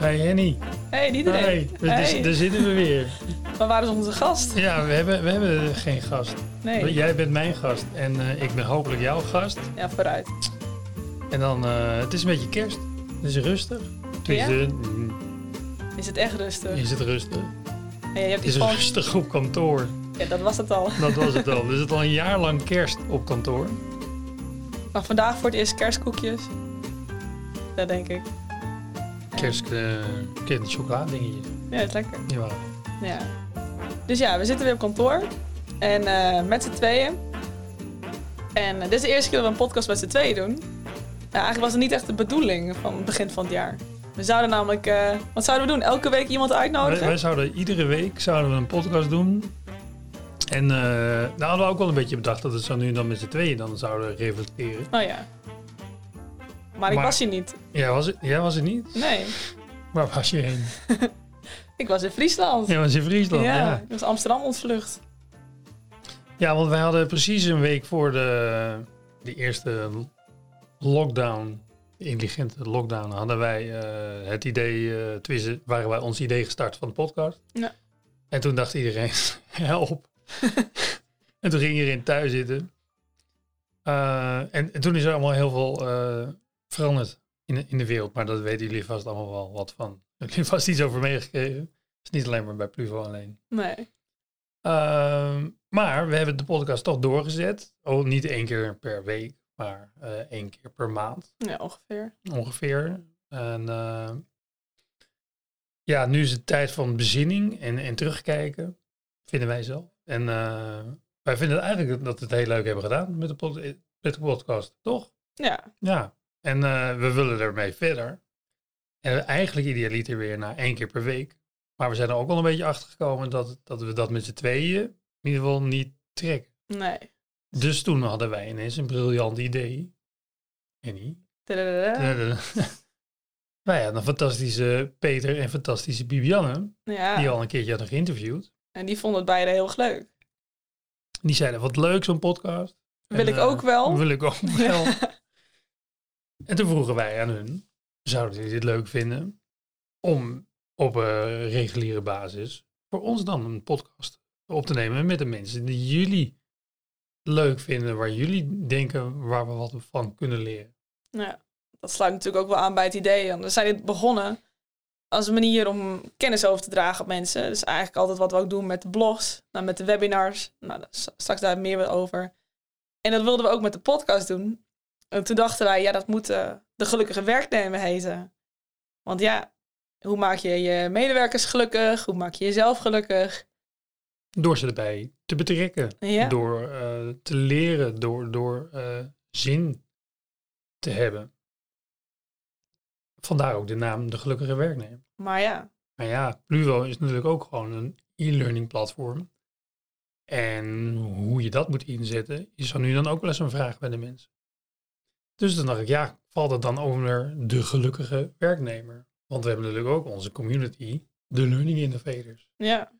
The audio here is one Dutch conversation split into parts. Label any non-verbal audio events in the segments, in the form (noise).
Hey Henny. Hey, iedereen. Hey, daar- Hey. daar zitten we weer. Maar waar is onze gast? Ja, we hebben, we hebben geen gast. Nee. Jij bent mijn gast en eh, ik ben hopelijk jouw gast. Ja, vooruit. En dan, eh, het is een beetje kerst. Het is rustig. Mm, Is het echt rustig? is het rustig. En je hebt Het iets is van... rustig op kantoor. Ja, dat was het al. Dat was het al. (laughs) Dus het al een jaar lang kerst op kantoor. Maar vandaag voor het eerst kerstkoekjes. Dat denk ik. Kerst, uh, kind chocoladingetje. Ja, het is lekker. Jawel. Ja. Dus ja, we zitten weer op kantoor. En eh, met z'n tweeën. En eh, dit is de eerste keer dat we een podcast met z'n tweeën doen. Ja, eigenlijk was het niet echt de bedoeling van het begin van het jaar. We zouden namelijk... eh, wat zouden we doen? Elke week iemand Wij, uitnodigen? wij zouden iedere week zouden we een podcast doen. En nou hadden we ook wel een beetje bedacht dat we zo nu en dan met z'n tweeën dan zouden reflecteren. Oh ja. Maar ik Maar- was hier niet. Jij was, jij was het niet? Nee. Waar was je heen? (laughs) Ik was in Friesland. Jij was in Friesland, ja. ja, ik was Amsterdam ontvlucht. Ja, want wij hadden precies een week voor de, de eerste lockdown, intelligente lockdown, hadden wij eh, het idee, eh tenminste waren wij ons idee gestart van de podcast. Ja. En toen dacht iedereen, (laughs) help. (laughs) en toen ging iedereen thuis zitten. Eh, en, en toen is er allemaal heel veel veranderd in de, in de wereld, maar dat weten jullie vast allemaal wel wat van. (laughs) Jullie hebben vast iets over meegekregen. Het is niet alleen maar bij Pluvo alleen. Nee. Ehm, maar we hebben de podcast toch doorgezet. Oh, niet één keer per week, maar eh, één keer per maand Ja, ongeveer. ongeveer. En eh, ja, nu is het tijd van bezinning en, en terugkijken, vinden wij zelf. En eh, wij vinden eigenlijk dat we het heel leuk hebben gedaan met de, pod- met de podcast, toch? Ja. Ja, en eh, we willen ermee verder. En eigenlijk idealiter weer naar één keer per week. Maar we zijn er ook wel een beetje achter gekomen dat, dat we dat met z'n tweeën in ieder geval niet trekken. Nee. Dus toen hadden wij ineens een briljant idee. Annie. Tadadada. wij hadden een fantastische Peter en fantastische Bibianne, Ja. die al een keertje hadden geïnterviewd. En die vonden het beide heel erg leuk. Die zeiden, wat leuk zo'n podcast. Wil En, ik eh, ook wel. Wil ik ook (laughs) wel. Ja. En toen vroegen wij aan hun, zouden jullie dit leuk vinden om op een reguliere basis voor ons dan een podcast op te nemen met de mensen die jullie leuk vinden, waar jullie denken waar we wat van kunnen leren. Ja. Dat sluit natuurlijk ook wel aan bij het idee. Want we zijn dit begonnen als een manier om kennis over te dragen op mensen. Dus eigenlijk altijd wat we ook doen met de blogs, nou, met de webinars. Nou, straks daar meer over. En dat wilden we ook met de podcast doen. En toen dachten wij, ja, dat moet eh, de gelukkige werknemer heten. Want ja, hoe maak je je medewerkers gelukkig? Hoe maak je jezelf gelukkig? Door ze erbij te betrekken, Ja. door eh, te leren, door, door eh, zin te hebben. Vandaar ook de naam De Gelukkige Werknemer. Maar ja, Maar ja, Pluvo is natuurlijk ook gewoon een e-learning platform. En hoe je dat moet inzetten, is dan nu dan ook wel eens een vraag bij de mensen. Dus dan dacht ik, ja, valt het dan onder de gelukkige werknemer? Want we hebben natuurlijk ook onze community, de learning innovators. ja.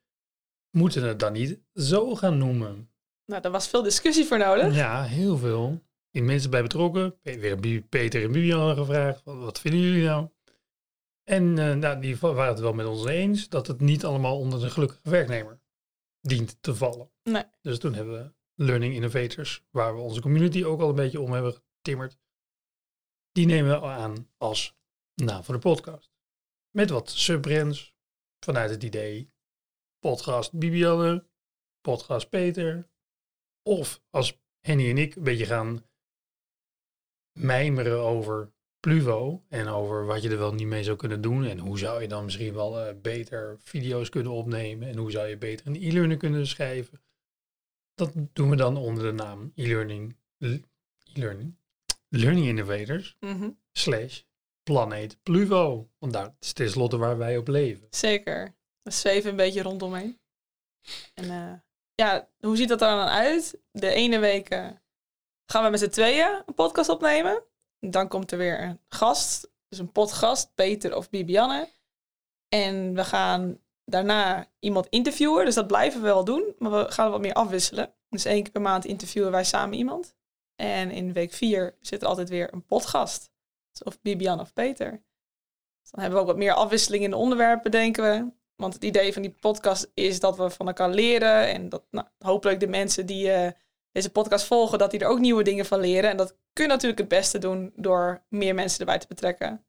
Moeten we het dan niet zo gaan noemen? Nou, daar was veel discussie voor nodig. Ja, heel veel. In mensen bij betrokken. Weer Peter en Bibian gevraagd. Wat, wat vinden jullie nou? En eh, nou, die waren het wel met ons eens dat het niet allemaal onder de gelukkige werknemer dient te vallen. Nee. Dus toen hebben we Learning Innovators, waar we onze community ook al een beetje om hebben getimmerd. Die nemen we aan als naam van de podcast. Met wat subbrands vanuit het idee podcast Bibianne, podcast Peter. Of als Henny en ik een beetje gaan mijmeren over Pluvo en over wat je er wel niet mee zou kunnen doen en hoe zou je dan misschien wel eh, beter video's kunnen opnemen en hoe zou je beter een e-learning kunnen schrijven. Dat doen we dan onder de naam e-learning, e-learning, learning innovators Mhm. slash planeet Pluvo. Want daar is tenslotte waar wij op leven. Zeker. We zweven een beetje rondomheen. En eh, ja, hoe ziet dat er dan uit? De ene week eh, gaan we met z'n tweeën een podcast opnemen. Dan komt er weer een gast. Dus een potgast, Peter of Bibianne. En we gaan daarna iemand interviewen. Dus dat blijven we wel doen. Maar we gaan wat meer afwisselen. Dus één keer per maand interviewen wij samen iemand. En in week vier zit er altijd weer een potgast. Dus of Bibianne of Peter. Dan hebben we ook wat meer afwisseling in de onderwerpen, denken we. Want het idee van die podcast is dat we van elkaar leren. En dat nou, hopelijk de mensen die uh, deze podcast volgen, dat die er ook nieuwe dingen van leren. En dat kun je natuurlijk het beste doen door meer mensen erbij te betrekken.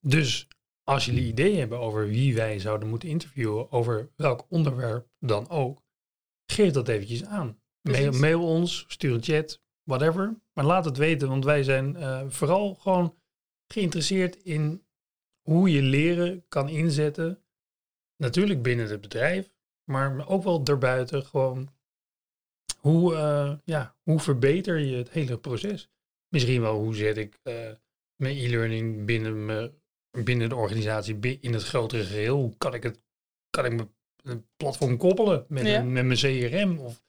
Dus als jullie ideeën hebben over wie wij zouden moeten interviewen, over welk onderwerp dan ook, geef dat eventjes aan. Mail, mail, ons, stuur een chat, whatever. Maar laat het weten, want wij zijn uh, vooral gewoon geïnteresseerd in hoe je leren kan inzetten. Natuurlijk binnen het bedrijf, maar ook wel daarbuiten. Gewoon hoe, uh, ja, hoe verbeter je het hele proces? Misschien wel hoe zet ik uh, mijn e-learning binnen, me, binnen de organisatie in het grotere geheel? Hoe kan ik het kan ik mijn platform koppelen met, ja. met mijn CRM? Of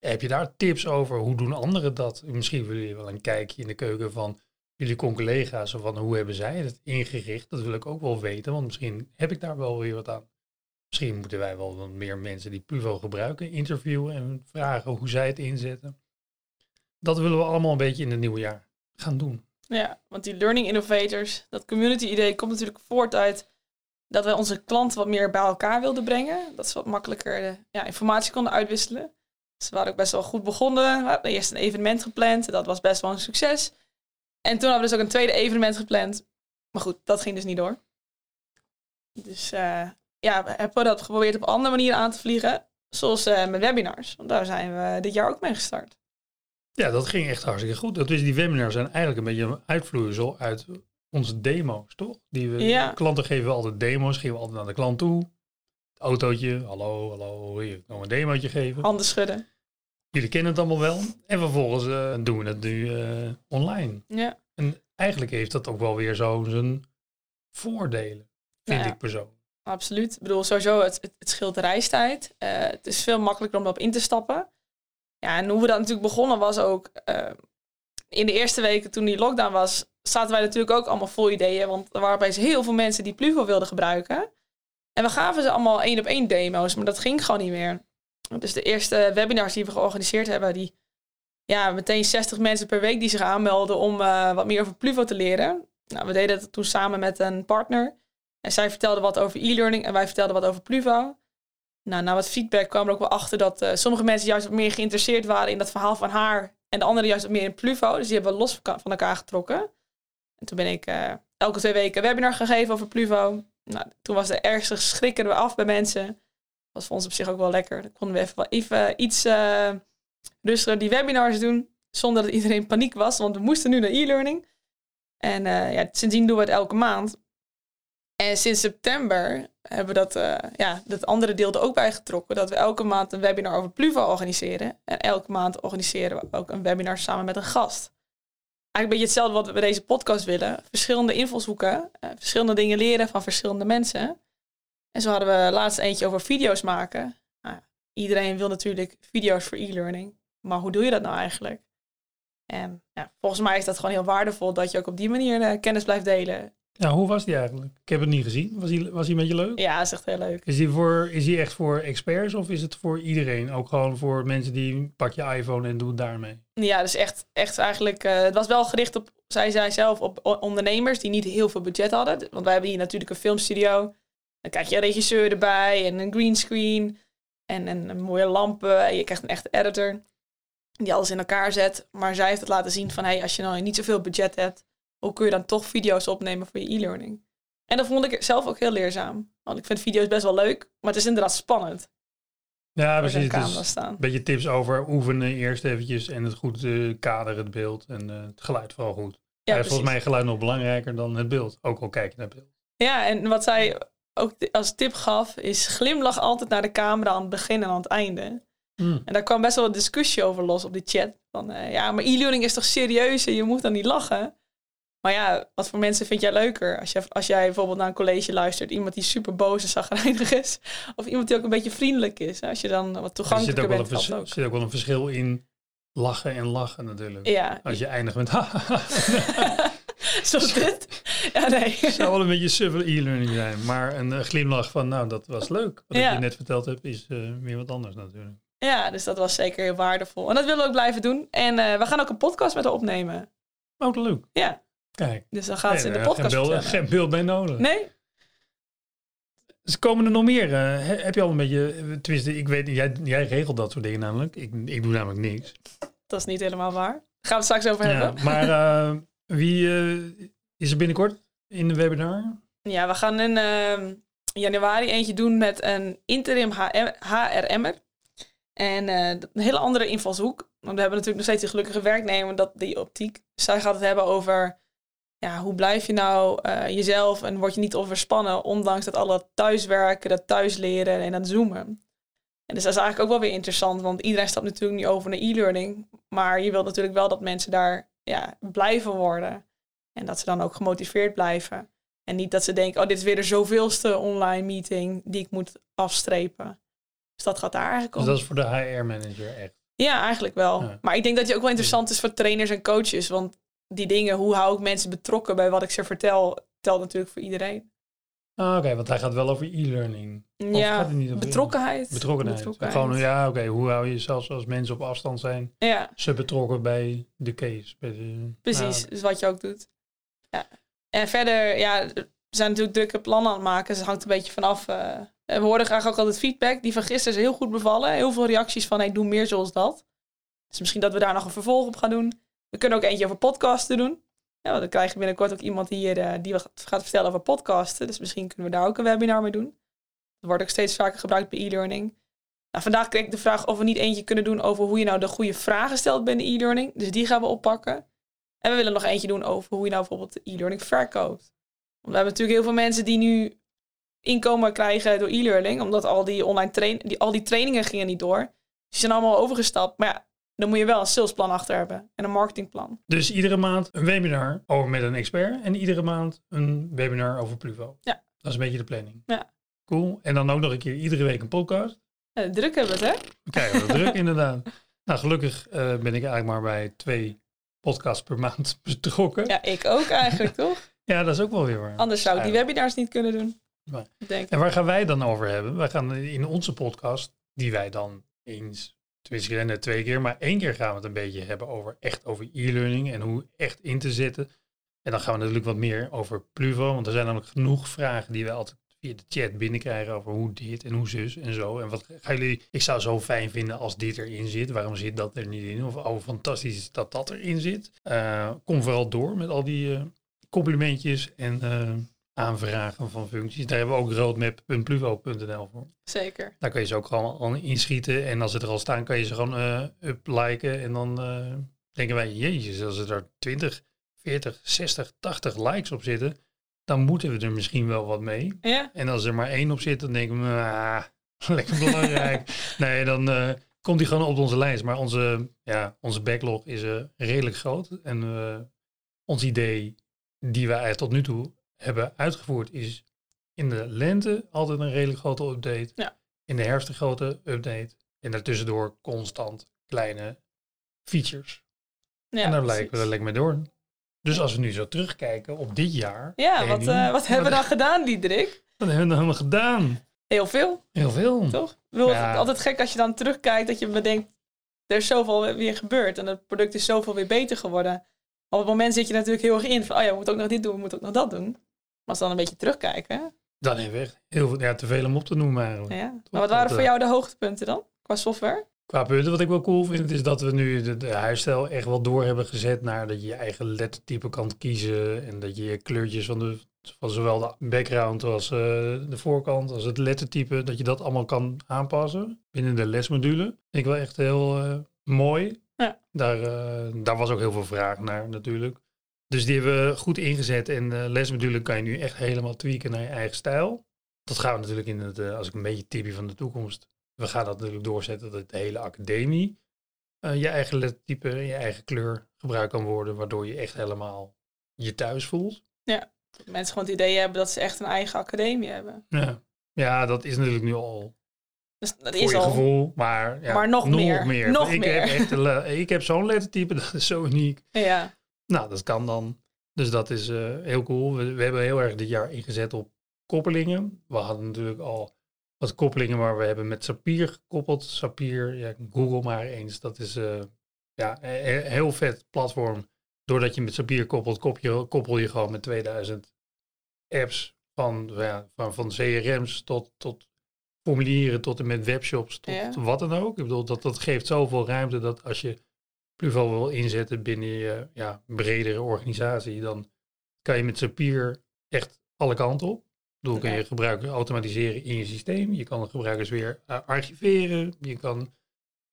heb je daar tips over? Hoe doen anderen dat? Misschien willen jullie wel een kijkje in de keuken van jullie collega's. Of van hoe hebben zij het ingericht? Dat wil ik ook wel weten, want misschien heb ik daar wel weer wat aan. Misschien moeten wij wel wat meer mensen die Pluvo gebruiken interviewen en vragen hoe zij het inzetten. Dat willen we allemaal een beetje in het nieuwe jaar gaan doen. Ja, want die learning innovators, dat community idee komt natuurlijk voort uit dat we onze klanten wat meer bij elkaar wilden brengen. Dat ze wat makkelijker de, ja, informatie konden uitwisselen. We waren ook best wel goed begonnen. We hadden eerst een evenement gepland. Dat was best wel een succes. En toen hadden we dus ook een tweede evenement gepland. Maar goed, dat ging dus niet door. Dus uh, ja, we hebben dat geprobeerd op andere manieren aan te vliegen. Zoals uh, met webinars. Want daar zijn we dit jaar ook mee gestart. Ja, dat ging echt hartstikke goed. Dus die webinars zijn eigenlijk een beetje een uitvloeisel uit onze demo's, toch? Die we, ja. Klanten geven we altijd demo's, geven we altijd naar de klant toe. Autootje, hallo, hallo, hier, nog een demootje geven. Handen schudden. Jullie kennen het allemaal wel. En vervolgens uh, doen we het nu uh, online. Ja. En eigenlijk heeft dat ook wel weer zo zijn voordelen, vind ja, ik persoonlijk. Absoluut. Ik bedoel, sowieso, het, het, het scheelt reistijd. Uh, het is veel makkelijker om erop in te stappen. Ja, en hoe we dat natuurlijk begonnen was ook... in de eerste weken toen die lockdown was, zaten wij natuurlijk ook allemaal vol ideeën. Want er waren opeens heel veel mensen die Pluvo wilden gebruiken. En we gaven ze allemaal één op één demo's, maar dat ging gewoon niet meer. Dus de eerste webinars die we georganiseerd hebben, die ja, meteen 60 mensen per week die zich aanmelden om uh, wat meer over Pluvo te leren. Nou, we deden dat toen samen met een partner. En zij vertelde wat over e-learning en wij vertelden wat over Pluvo. Nou, na wat feedback kwam er ook wel achter dat uh, sommige mensen juist wat meer geïnteresseerd waren in dat verhaal van haar. En de anderen juist wat meer in Pluvo. Dus die hebben we los van elkaar getrokken. En toen ben ik uh, elke twee weken een webinar gegeven over Pluvo. Nou, toen was de ergste schrikken we af bij mensen. Dat was voor ons op zich ook wel lekker. Dan konden we even, even iets uh, rustiger die webinars doen. Zonder dat iedereen paniek was, want we moesten nu naar e-learning. En uh, ja, sindsdien doen we het elke maand. En sinds september hebben we dat, uh, ja, dat andere deel er ook bij getrokken. Dat we elke maand een webinar over Pluvo organiseren. En elke maand organiseren we ook een webinar samen met een gast eigenlijk een beetje hetzelfde wat we bij deze podcast willen. Verschillende invalshoeken, uh, verschillende dingen leren van verschillende mensen. En zo hadden we laatst eentje over video's maken. Nou, iedereen wil natuurlijk video's voor e-learning. Maar hoe doe je dat nou eigenlijk? En ja, volgens mij is dat gewoon heel waardevol dat je ook op die manier uh, kennis blijft delen. Ja, hoe was die eigenlijk? Ik heb het niet gezien. Was hij, was hij met je leuk? Ja, dat is echt heel leuk. Is hij, voor, is hij echt voor experts of is het voor iedereen? Ook gewoon voor mensen die pak je iPhone en doe het daarmee? Ja, dus echt, echt eigenlijk... Uh, het was wel gericht op, zij zei zelf, op ondernemers die niet heel veel budget hadden. Want wij hebben hier natuurlijk een filmstudio. Dan krijg je een regisseur erbij en een greenscreen en, en een mooie lampen. En je krijgt een echte editor die alles in elkaar zet. Maar zij heeft het laten zien van, hey, als je nou niet zoveel budget hebt hoe kun je dan toch video's opnemen voor je e-learning? En dat vond ik zelf ook heel leerzaam. Want ik vind video's best wel leuk, maar het is inderdaad spannend. Ja, precies. Dus een beetje tips over oefenen eerst eventjes en het goed uh, kaderen, het beeld en uh, het geluid vooral goed. Ja, is volgens mij geluid nog belangrijker dan het beeld, ook al kijk je naar het beeld. Ja, en wat zij ook als tip gaf, is glimlach altijd naar de camera aan het begin en aan het einde. Hmm. En daar kwam best wel een discussie over los op die chat. Van, uh, ja, maar e-learning is toch serieus en je moet dan niet lachen? Maar ja, wat voor mensen vind jij leuker? Als, je, als jij bijvoorbeeld naar een college luistert, iemand die super boos en zagrijnig is, of iemand die ook een beetje vriendelijk is. Als je dan wat toegankelijker bent. Er zit ook, zit ook wel een verschil in lachen en lachen natuurlijk. Ja. Als je eindigt met (laughs) (laughs) Zoals dit? Ja, nee. Het zou wel een beetje suffer e-learning zijn. Maar een uh, glimlach van, nou, dat was leuk. Wat ja. je net verteld hebt, is uh, weer wat anders natuurlijk. Ja, dus dat was zeker heel waardevol. En dat willen we ook blijven doen. En uh, we gaan ook een podcast met haar opnemen. Oh, leuk. Ja. Kijk. Dus dan gaat ze in de Nee, podcast geen, beeld, geen beeld bij nodig. Nee? Dus komen er nog meer? eh, he- heb je al een beetje... Tenminste, ik weet, jij, jij regelt dat soort dingen namelijk. Ik, ik doe namelijk niks. Dat is niet helemaal waar. Daar gaan we het straks over Ja, hebben. maar (laughs) eh, wie eh, is er binnenkort in de webinar? Ja, we gaan in ehm, januari eentje doen met een interim HRM'er. En een hele andere invalshoek. Want we hebben natuurlijk nog steeds die gelukkige werknemer, dat, die optiek. Zij gaat het hebben over ja, hoe blijf je nou eh, jezelf en word je niet overspannen, ondanks dat alle thuiswerken, dat thuisleren en dat zoomen. En dus dat is eigenlijk ook wel weer interessant, want iedereen stapt natuurlijk nu over naar e-learning. Maar je wilt natuurlijk wel dat mensen daar ja, blijven worden. En dat ze dan ook gemotiveerd blijven. En niet dat ze denken, oh, dit is weer de zoveelste online meeting die ik moet afstrepen. Dus dat gaat daar eigenlijk om. Dus dat is voor de HR-manager echt. Ja, eigenlijk wel. Ja. Maar ik denk dat die ook wel interessant is voor trainers en coaches. Want die dingen, hoe hou ik mensen betrokken bij wat ik ze vertel, telt natuurlijk voor iedereen. Ah, Oké, want hij gaat wel over e-learning. Ja, gaat het niet over- betrokkenheid. Betrokkenheid. Gewoon, ja, oké. Hoe hou je zelfs als mensen op afstand zijn, Ja, ze betrokken bij de case? Bij de, precies. Nou, Dus wat je ook doet. Ja. En verder, ja, we zijn natuurlijk drukke plannen aan het maken. Dus het hangt een beetje vanaf. eh, we hoorden graag ook altijd feedback. Die van gisteren is heel goed bevallen. Heel veel reacties van, hey, doe meer zoals dat. Dus misschien dat we daar nog een vervolg op gaan doen. We kunnen ook eentje over podcasten doen. Ja, dan krijgen we binnenkort ook iemand hier eh, die gaat vertellen over podcasten. Dus misschien kunnen we daar ook een webinar mee doen. Dat wordt ook steeds vaker gebruikt bij e-learning. Nou, vandaag kreeg ik de vraag of we niet eentje kunnen doen over hoe je nou de goede vragen stelt binnen e-learning. Dus die gaan we oppakken. En we willen nog eentje doen over hoe je nou bijvoorbeeld e-learning verkoopt. Want we hebben natuurlijk heel veel mensen die nu inkomen krijgen door e-learning, omdat al die online train die, al die trainingen gingen niet door. Die zijn allemaal overgestapt. Maar ja, dan moet je wel een salesplan achter hebben en een marketingplan. Dus iedere maand een webinar over met een expert en iedere maand een webinar over Pluvo. Ja. Dat is een beetje de planning. Ja. Cool. En dan ook nog een keer iedere week een podcast. Ja, druk hebben we het, hè? We krijgen wat druk (laughs) inderdaad. Nou, gelukkig eh, ben ik eigenlijk maar bij twee podcasts per maand (laughs) betrokken. Ja, Ja, ik ook eigenlijk, toch? (laughs) dat is ook wel weer waar. Anders zou ik die webinars niet kunnen doen. Ik. En waar gaan wij dan over hebben? Wij gaan in onze podcast, die wij dan eens, tenminste net twee keer, maar één keer gaan we het een beetje hebben over echt over e-learning en hoe echt in te zetten. En dan gaan we natuurlijk wat meer over Pluvo, want er zijn namelijk genoeg vragen die we altijd via de chat binnenkrijgen over hoe dit en hoe zus en zo. En wat gaan jullie, ik zou zo fijn vinden als dit erin zit. Waarom zit dat er niet in? Of oh, fantastisch is dat dat erin zit. Eh, kom vooral door met al die eh, complimentjes en eh, aanvragen van functies. Daar hebben we ook roadmap.pluvo.nl voor. Zeker. Daar kun je ze ook gewoon inschieten. En als ze er al staan, kan je ze gewoon eh up liken. En dan eh, denken wij, jezus, als er 20, 40, 60, 80 likes op zitten, dan moeten we er misschien wel wat mee. Ja, En als er maar één op zit, dan denken we, ah, (laughs) lekker belangrijk. (laughs) nee, dan eh, komt die gewoon op onze lijst. Maar onze, ja, onze backlog is redelijk groot. En ons idee, die wij eigenlijk tot nu toe hebben uitgevoerd, is in de lente altijd een redelijk grote update. Ja. In de herfst een grote update. En daartussendoor constant kleine features. ja en daar lijken we er lekker mee door. Dus als we nu zo terugkijken op dit jaar. Ja, wat, eh, wat hebben we dan gedaan, Diederik? Wat hebben we dan gedaan? Heel veel, Heel veel. toch? Ja. het is altijd gek als je dan terugkijkt dat je bedenkt, er is zoveel weer gebeurd en het product is zoveel weer beter geworden. Maar op het moment zit je natuurlijk heel erg in van, oh ja, we moeten ook nog dit doen, we moeten ook nog dat doen. Als dan een beetje terugkijken, Dan hebben we echt heel veel, ja, te veel om op te noemen eigenlijk. ja. Maar wat waren voor eh, jou de hoogtepunten dan, qua software? Qua punten, wat ik wel cool vind, is dat we nu de, de huisstijl echt wel door hebben gezet naar dat je je eigen lettertype kan kiezen. En dat je je kleurtjes van, de, van zowel de background als eh, de voorkant, als het lettertype, dat je dat allemaal kan aanpassen binnen de lesmodule. Vind ik wel echt heel eh, mooi. Ja. Daar, daar was ook heel veel vraag naar natuurlijk. Dus die hebben we goed ingezet en de lesmodule kan je nu echt helemaal tweaken naar je eigen stijl. Dat gaan we natuurlijk in het, eh, als ik een beetje tipje van de toekomst we gaan dat natuurlijk doorzetten dat de hele academie eh, je eigen lettertype, je eigen kleur gebruikt kan worden, waardoor je echt helemaal je thuis voelt. Dat mensen gewoon het idee hebben dat ze echt een eigen academie hebben. Ja, ja dat is natuurlijk nu al Dus dat is je al. gevoel, maar, ja, Maar nog meer. Nog ik, meer. Heb echt ik heb zo'n lettertype, (laughs) dat is zo uniek. Ja, Nou, dat kan dan. Dus dat is eh, heel cool. We, we hebben heel erg dit jaar ingezet op koppelingen. We hadden natuurlijk al wat koppelingen, maar we hebben met Sapir gekoppeld. Sapir, ja, Google maar eens. Dat is eh, ja, een heel vet platform. doordat je met Zapier koppelt, koppel je, koppel je gewoon met 2000 apps van, ja, van, van CRM's tot, tot formulieren, tot en met webshops, tot Ja. wat dan ook. Ik bedoel, dat, dat geeft zoveel ruimte dat als je Pluvo wil inzetten binnen je ja, bredere organisatie, dan kan je met Zapier echt alle kanten op. Ik bedoel, kun je gebruikers automatiseren in je systeem. Je kan de gebruikers weer eh, archiveren. Je kan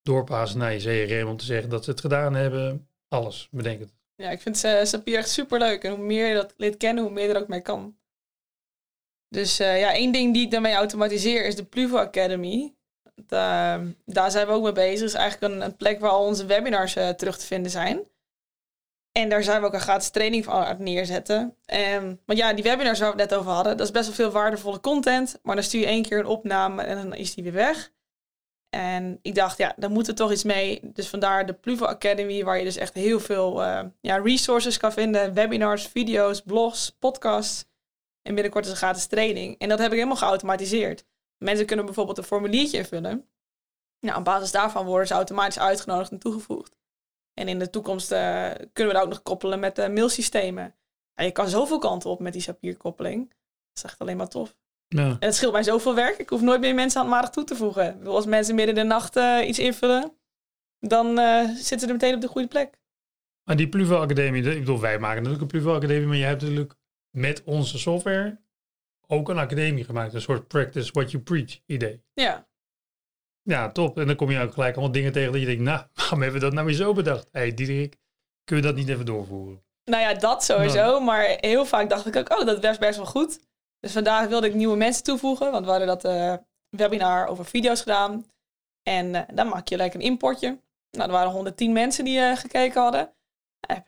doorpassen naar je CRM om te zeggen dat ze het gedaan hebben. Alles, bedenk het. Ja, ik vind uh, Zapier echt super leuk. En hoe meer je dat leert kennen, hoe meer je er ook mee kan. Dus uh, ja, één ding die ik daarmee automatiseer is de Pluvo Academy. Da daar zijn we ook mee bezig. Het is eigenlijk een, een plek waar al onze webinars uh, terug te vinden zijn. En daar zijn we ook een gratis training van aan neerzetten. En, want ja, die webinars waar we het net over hadden, dat is best wel veel waardevolle content. Maar dan stuur je één keer een opname en dan is die weer weg. En ik dacht, ja, daar moet er toch iets mee. Dus vandaar de Pluvo Academy, waar je dus echt heel veel uh, ja, resources kan vinden. Webinars, video's, blogs, podcasts. En binnenkort is een gratis training. En dat heb ik helemaal geautomatiseerd. Mensen kunnen bijvoorbeeld een formuliertje invullen. Nou, op basis daarvan worden ze automatisch uitgenodigd en toegevoegd. En in de toekomst uh, kunnen we dat ook nog koppelen met uh, mailsystemen. Ja, je kan zoveel kanten op met die sapierkoppeling. Dat is echt alleen maar tof. Ja. En het scheelt mij zoveel werk. Ik hoef nooit meer mensen handmatig toe te voegen. Als mensen midden in de nacht uh, iets invullen, dan zitten ze er meteen op de goede plek. Maar die Pluvo Academie, ik bedoel, wij maken natuurlijk een Pluvo Academie, maar je hebt natuurlijk met onze software ook een academie gemaakt. Een soort practice what you preach idee. Ja. Ja, top. En dan kom je ook gelijk allemaal dingen tegen dat je denkt, nou, (laughs) waarom hebben we dat nou weer zo bedacht? Hé, hey, Diederik, kunnen we dat niet even doorvoeren? Nou ja, dat sowieso. Nou. Maar heel vaak dacht ik ook, oh, dat werkt best wel goed. Dus vandaag wilde ik nieuwe mensen toevoegen, want we hadden dat uh, webinar over video's gedaan. En uh, dan maak je lekker een importje. Nou, er waren 110 mensen die uh, gekeken hadden.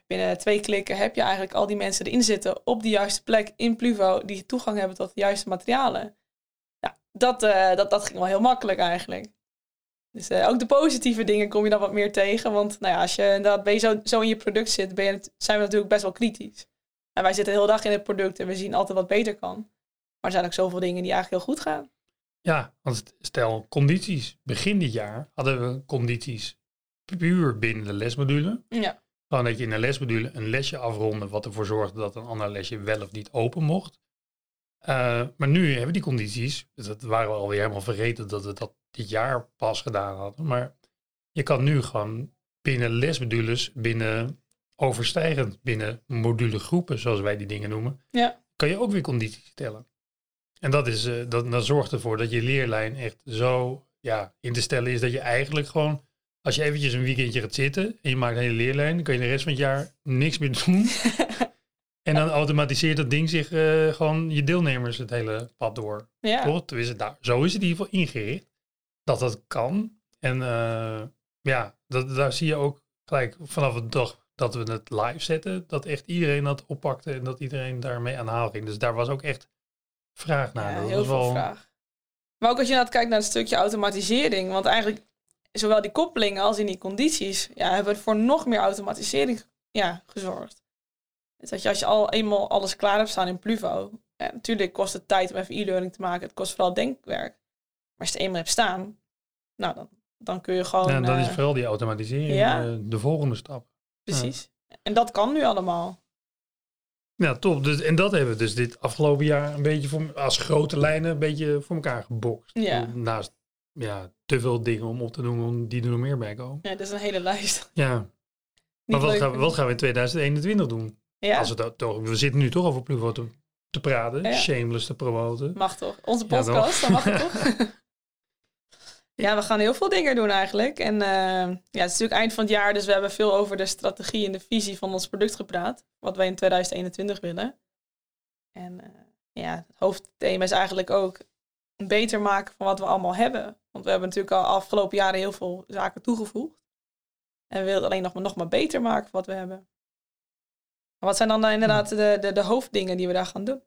Binnen twee klikken heb je eigenlijk al die mensen erin zitten op de juiste plek in Pluvo die toegang hebben tot de juiste materialen. Ja, dat, uh, dat, dat ging wel heel makkelijk eigenlijk. Dus uh, ook de positieve dingen kom je dan wat meer tegen. Want nou ja, als je inderdaad ben je zo, zo in je product zit, ben je, zijn we natuurlijk best wel kritisch. En wij zitten de hele dag in het product en we zien altijd wat beter kan. Maar er zijn ook zoveel dingen die eigenlijk heel goed gaan. Ja, want stel condities. Begin dit jaar hadden we condities puur binnen de lesmodule. Ja. Gewoon dat je in een lesmodule een lesje afronde, wat ervoor zorgde dat een ander lesje wel of niet open mocht. Uh, maar nu hebben we die condities, dus dat waren we alweer helemaal vergeten dat we dat dit jaar pas gedaan hadden. Maar je kan nu gewoon binnen lesmodules, binnen overstijgend, binnen modulegroepen, zoals wij die dingen noemen, ja. kan je ook weer condities stellen. En dat, is, uh, dat, dat zorgt ervoor dat je leerlijn echt zo ja, in te stellen is dat je eigenlijk gewoon als je eventjes een weekendje gaat zitten en je maakt een hele leerlijn, dan kan je de rest van het jaar niks meer doen. (laughs) en dan automatiseert dat ding zich uh, gewoon je deelnemers het hele pad door. Ja. Toch? Tenminste, daar, zo is het in ieder geval ingericht. Dat dat kan. En uh, ja, dat, daar zie je ook gelijk vanaf de dag dat we het live zetten, dat echt iedereen dat oppakte en dat iedereen daarmee aan de haal ging. Dus daar was ook echt vraag naar. Ja, dat heel was veel wel... vraag. Maar ook als je nou kijkt naar het stukje automatisering, want eigenlijk zowel die koppelingen als in die condities, ja, hebben voor nog meer automatisering ja, gezorgd. Dus dat je als je al eenmaal alles klaar hebt staan in Pluvo, ja, natuurlijk kost het tijd om even e-learning te maken, het kost vooral denkwerk. Maar als je het eenmaal hebt staan, nou dan, dan kun je gewoon... Ja, dan is uh, vooral die automatisering ja. uh, de volgende stap. Precies. Ja. En dat kan nu allemaal. Ja, top. Dus, en dat hebben we dus dit afgelopen jaar een beetje voor, als grote lijnen een beetje voor elkaar gebokst. Ja. Naast ja, te veel dingen om op te doen, die er nog meer bij komen. Ja, dat is een hele lijst. Ja. Maar wat gaan, we, wat gaan we in 2021 doen? Ja. Als we, dat, toch, we zitten nu toch over Pluvo te, te praten, ja. shameless te promoten. Mag toch? Onze podcast, ja, dan mag het toch? (laughs) ja, we gaan heel veel dingen doen eigenlijk. En uh, ja, het is natuurlijk eind van het jaar, dus we hebben veel over de strategie en de visie van ons product gepraat. Wat wij in 2021 willen. En uh, ja, het hoofdthema is eigenlijk ook beter maken van wat we allemaal hebben. Want we hebben natuurlijk al afgelopen jaren heel veel zaken toegevoegd. En we willen alleen nog maar, nog maar beter maken van wat we hebben. Maar wat zijn dan inderdaad de, de, de hoofddingen die we daar gaan doen?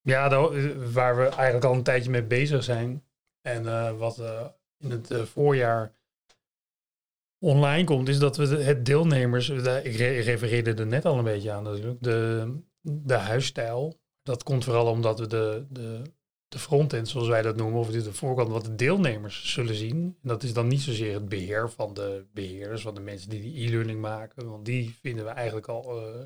Ja, de, waar we eigenlijk al een tijdje mee bezig zijn. En uh, wat uh, in het uh, voorjaar online komt, is dat we de, het deelnemers, de, ik refereerde er net al een beetje aan natuurlijk, de, de huisstijl. Dat komt vooral omdat we de, de de frontend, zoals wij dat noemen, of de voorkant, wat de deelnemers zullen zien. En dat is dan niet zozeer het beheer van de beheerders, van de mensen die die e-learning maken, want die vinden we eigenlijk al uh,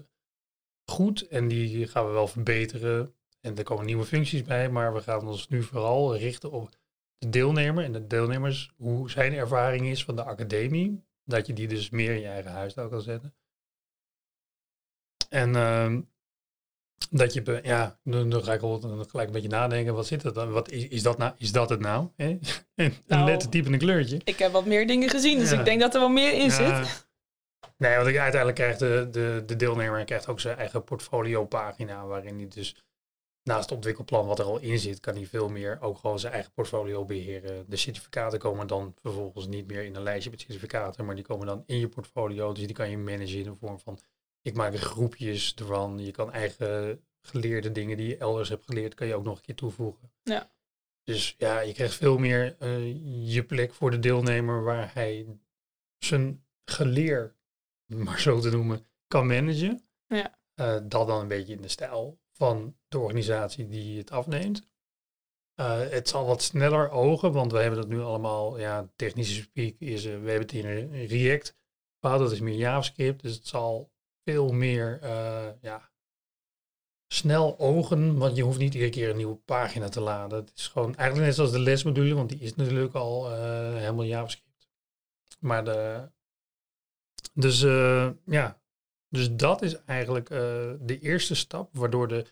goed en die gaan we wel verbeteren. En er komen nieuwe functies bij, maar we gaan ons nu vooral richten op de deelnemer en de deelnemers, hoe zijn ervaring is van de academie, dat je die dus meer in je eigen huisstijl kan zetten. En uh, dat je, ja, dan, ga ik al gelijk een beetje nadenken, wat zit er dan? Wat is, is dat nou? Is dat het nou? Hè? (laughs) een nou, lettertype en een kleurtje. Ik heb wat meer dingen gezien, dus ik denk dat er wel meer in zit. Nee, want uiteindelijk krijgt de, de, de deelnemer krijgt ook zijn eigen portfolio pagina, waarin hij dus naast het ontwikkelplan wat er al in zit, kan hij veel meer ook gewoon zijn eigen portfolio beheren. De certificaten komen dan vervolgens niet meer in een lijstje met certificaten, maar die komen dan in je portfolio. Dus die kan je managen in de vorm van, ik maak groepjes ervan. Je kan eigen geleerde dingen die je elders hebt geleerd, kan je ook nog een keer toevoegen. Ja. Dus ja, je krijgt veel meer uh, je plek voor de deelnemer waar hij zijn geleer, maar zo te noemen, kan managen. Ja. Uh, dat dan een beetje in de stijl van de organisatie die het afneemt. Uh, het zal wat sneller ogen, want we hebben dat nu allemaal, ja, technische speak is, we hebben het in React, maar dat is meer JavaScript, dus het zal veel meer, uh, ja, snel ogen, want je hoeft niet iedere keer een nieuwe pagina te laden. Het is gewoon eigenlijk net zoals de lesmodule, want die is natuurlijk al helemaal JavaScript. Maar de, dus ja, dus dat is eigenlijk uh, de eerste stap, waardoor de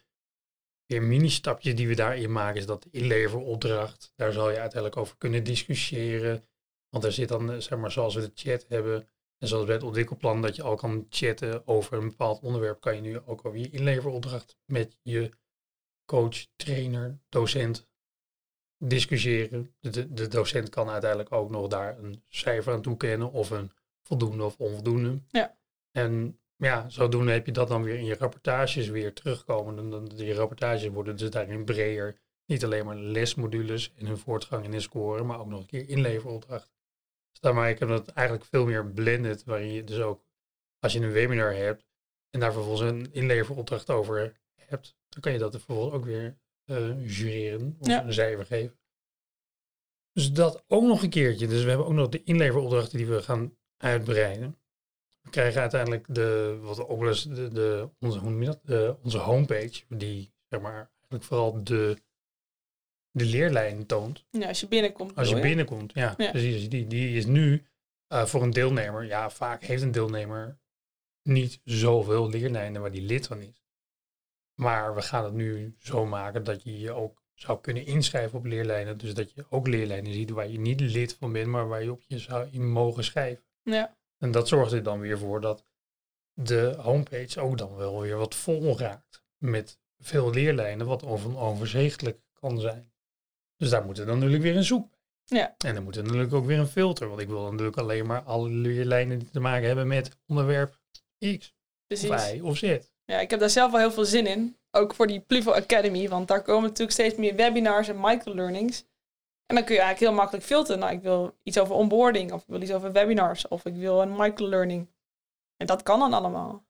weer mini-stapjes die we daarin maken, is dat inleveropdracht. Daar zal je uiteindelijk over kunnen discussiëren. Want er zit dan, eh, zeg maar, zoals we de chat hebben, en zoals bij het ontwikkelplan, dat je al kan chatten over een bepaald onderwerp, kan je nu ook over je inleveropdracht met je coach, trainer, docent discussiëren. De, de docent kan uiteindelijk ook nog daar een cijfer aan toekennen of een voldoende of onvoldoende. Ja. En ja, zodoende heb je dat dan weer in je rapportages weer terugkomen. En dan, die rapportages worden dus daarin breder. Niet alleen maar lesmodules en hun voortgang in de score, maar ook nog een keer inleveropdrachten. Maak ik dat eigenlijk veel meer blended, waarin je dus ook, als je een webinar hebt en daar vervolgens een inleveropdracht over hebt, dan kan je dat er vervolgens ook weer uh, jureren of een cijfer geven. Dus dat ook nog een keertje. Dus we hebben ook nog de inleveropdrachten die we gaan uitbreiden. We krijgen uiteindelijk de, wat de, de, de, onze, hoe noem je dat? De, onze homepage, die zeg maar eigenlijk vooral de, de leerlijn toont. Ja, als je binnenkomt. Als je binnenkomt, ja. ja. Precies, die, die is nu uh, voor een deelnemer, ja, vaak heeft een deelnemer niet zoveel leerlijnen waar die lid van is. Maar we gaan het nu zo maken dat je je ook zou kunnen inschrijven op leerlijnen. Dus dat je ook leerlijnen ziet waar je niet lid van bent, maar waar je op je zou in mogen schrijven. Ja. En dat zorgt er dan weer voor dat de homepage ook dan wel weer wat vol raakt. Met veel leerlijnen, wat overzichtelijk kan zijn. Dus daar moet er dan natuurlijk weer een zoek Ja. En dan moet er natuurlijk ook weer een filter. Want ik wil natuurlijk alleen maar alle leerlijnen die te maken hebben met onderwerp X. Precies. Of Y of Z. Ja, ik heb daar zelf wel heel veel zin in. Ook voor die Plivo Academy. Want daar komen natuurlijk steeds meer webinars en microlearnings. En dan kun je eigenlijk heel makkelijk filteren. Nou, ik wil iets over onboarding, of ik wil iets over webinars, of ik wil een microlearning. En dat kan dan allemaal.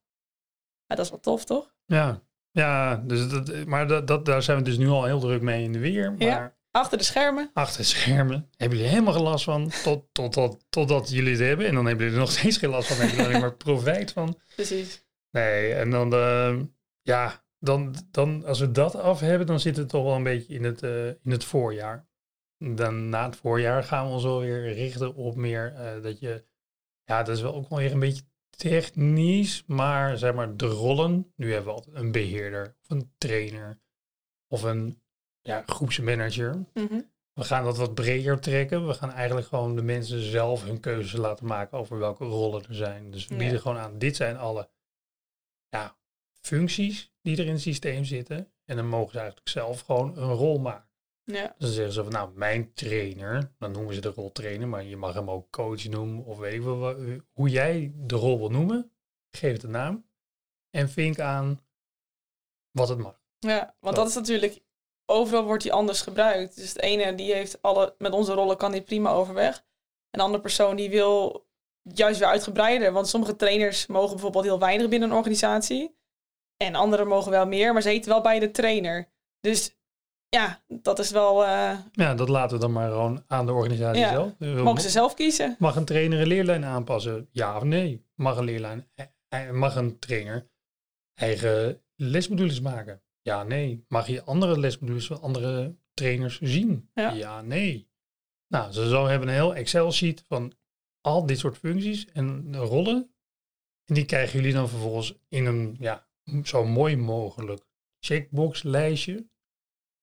Ja, dat is wel tof, toch? Ja, ja dus dat, maar dat, dat, daar zijn we dus nu al heel druk mee in de weer. Maar ja, achter de schermen. Achter de schermen. Hebben jullie helemaal geen last van, tot, tot, tot, totdat jullie het hebben. En dan hebben jullie er nog (laughs) steeds geen last van, hebben jullie alleen maar profijt van. Precies. Nee, en dan, uh, ja, dan, dan, als we dat af hebben, dan zit het toch wel een beetje in het, uh, in het voorjaar dan na het voorjaar gaan we ons alweer richten op meer uh, dat je, ja, dat is wel ook wel weer een beetje technisch, maar zeg maar de rollen. Nu hebben we altijd een beheerder of een trainer of een ja, groepsmanager. Mm We gaan dat wat breder trekken. We gaan eigenlijk gewoon de mensen zelf hun keuzes laten maken over welke rollen er zijn. Dus we bieden gewoon aan, dit zijn alle ja, functies die er in het systeem zitten. En dan mogen ze eigenlijk zelf gewoon een rol maken. Ja. Dus dan zeggen ze van, nou, mijn trainer, dan noemen ze de rol trainer, maar je mag hem ook coach noemen of weet ik wel, hoe jij de rol wil noemen, geef het een naam en vink aan wat het mag. Ja, want dat is natuurlijk, overal wordt die anders gebruikt. Dus de ene die heeft alle, met onze rollen kan die prima overweg. Een andere persoon die wil juist weer uitgebreider, want sommige trainers mogen bijvoorbeeld heel weinig binnen een organisatie. En anderen mogen wel meer, maar ze heten wel bij de trainer. Dus ja, dat is wel... Uh, ja, dat laten we dan maar gewoon aan de organisatie Ja. zelf. Mogen ze zelf kiezen. Mag een trainer een leerlijn aanpassen? Ja of nee? Mag een leerlijn, eh, eh, mag een trainer eigen lesmodules maken? Ja, nee. Mag je andere lesmodules van andere trainers zien? Ja. nee. Nou, ze zo hebben een heel Excel-sheet van al dit soort functies en rollen. En die krijgen jullie dan vervolgens in een ja, zo mooi mogelijk checkbox-lijstje.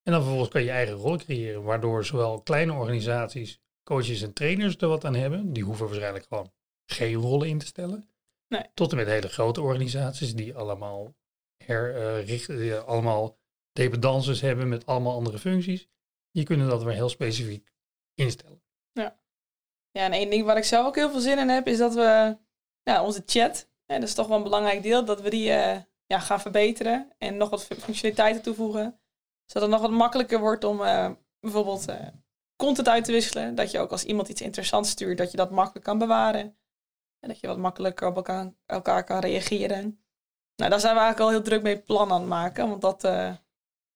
En dan vervolgens kan je je eigen rol creëren, waardoor zowel kleine organisaties, coaches en trainers er wat aan hebben. Die hoeven waarschijnlijk gewoon geen rollen in te stellen. Nee. Tot en met hele grote organisaties die allemaal herrichten, die allemaal dependances hebben met allemaal andere functies. Die kunnen dat weer heel specifiek instellen. Ja, en één ding waar ik zelf ook heel veel zin in heb, is dat we ja, onze chat, hè, dat is toch wel een belangrijk deel, dat we die eh, ja, gaan verbeteren en nog wat fu- functionaliteiten toevoegen. Zodat het nog wat makkelijker wordt om eh, bijvoorbeeld eh, content uit te wisselen. Dat je ook als iemand iets interessants stuurt, dat je dat makkelijk kan bewaren. En dat je wat makkelijker op elkaar, elkaar kan reageren. Nou, daar zijn we eigenlijk al heel druk mee plan aan het maken, want dat eh,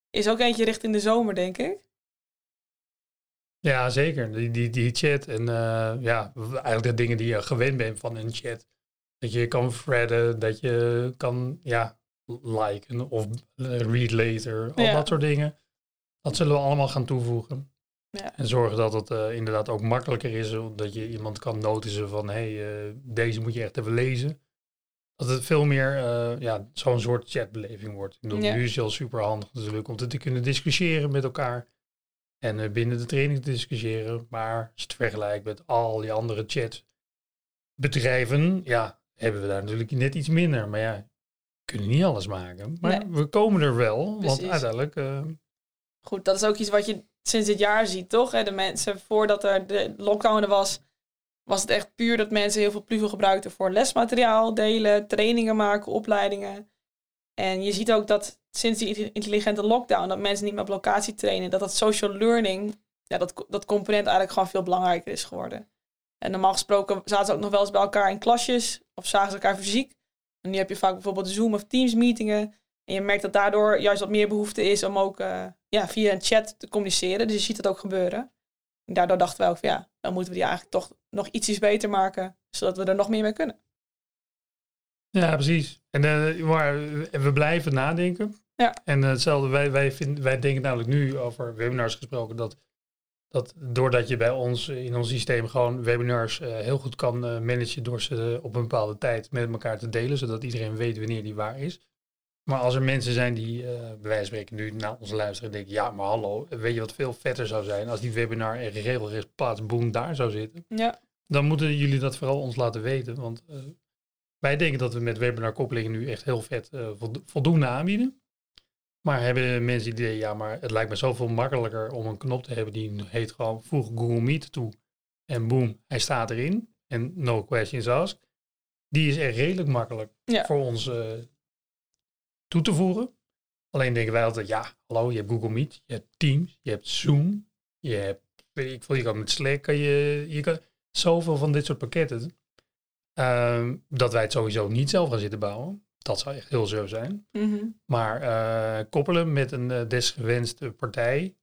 is ook eentje richting de zomer, denk ik. Ja, zeker. Die, die, die chat en eh, ja, eigenlijk de dingen die je gewend bent van een chat. Dat je kan threaden, dat je kan ja, liken of eh, read later, al Ja. dat soort dingen. Dat zullen we allemaal gaan toevoegen. Ja. En zorgen dat het inderdaad ook makkelijker is, dat je iemand kan notizen van hé, hey, deze moet je echt even lezen. Dat het veel meer eh, ja, zo'n soort chatbeleving wordt. Ik bedoel, Ja. Nu is het al super handig natuurlijk om te kunnen discussiëren met elkaar. En eh, binnen de training te discussiëren. Maar als je het vergelijkt met al die andere chatbedrijven, ja, hebben we daar natuurlijk net iets minder. Maar ja, we kunnen niet alles maken. Maar Nee. we komen er wel, want uiteindelijk... eh, Goed, dat is ook iets wat je sinds dit jaar ziet, toch? Hè, De mensen, voordat er de lockdown er was, was het echt puur dat mensen heel veel Pluvo gebruikten voor lesmateriaal delen, trainingen maken, opleidingen. En je ziet ook dat sinds die intelligente lockdown, dat mensen niet meer op locatie trainen, dat dat social learning, ja, dat, dat component eigenlijk gewoon veel belangrijker is geworden. En normaal gesproken zaten ze ook nog wel eens bij elkaar in klasjes of zagen ze elkaar fysiek. En nu heb je vaak bijvoorbeeld Zoom of Teams meetingen. En je merkt dat daardoor juist wat meer behoefte is om ook eh, ja, via een chat te communiceren. Dus je ziet het ook gebeuren. En daardoor dachten wij ook van ja, dan moeten we die eigenlijk toch nog ietsjes beter maken, zodat we er nog meer mee kunnen. Ja, precies. En eh, maar we blijven nadenken. Ja. En eh, hetzelfde, wij, wij, vinden, wij denken namelijk nu over webinars gesproken, dat, dat doordat je bij ons eh, in ons systeem gewoon webinars eh, heel goed kan eh, managen door ze op een bepaalde tijd met elkaar te delen, zodat iedereen weet wanneer die waar is. Maar als er mensen zijn die eh, bij wijze van spreken nu naar ons luisteren en denken, ja, maar hallo, weet je wat veel vetter zou zijn als die webinar er regelrecht plaats boem daar zou zitten Ja, dan moeten jullie dat vooral ons laten weten. Want eh, wij denken dat we met webinar koppelingen nu echt heel vet eh, voldo- voldoende aanbieden. Maar hebben mensen die idee, ja, maar het lijkt me zoveel makkelijker om een knop te hebben die heet gewoon voeg Google Meet toe. En boom, hij staat erin. En no questions asked. Die is echt redelijk makkelijk Ja. voor ons toe te voegen. Alleen denken wij altijd, ja, hallo, je hebt Google Meet, je hebt Teams, je hebt Zoom, je hebt, weet ik veel, je kan met Slack, kan je, je kan zoveel van dit soort pakketten, ehm, dat wij het sowieso niet zelf gaan zitten bouwen. Dat zou echt heel zo zijn. mhm. Maar eh, koppelen met een eh, desgewenste partij,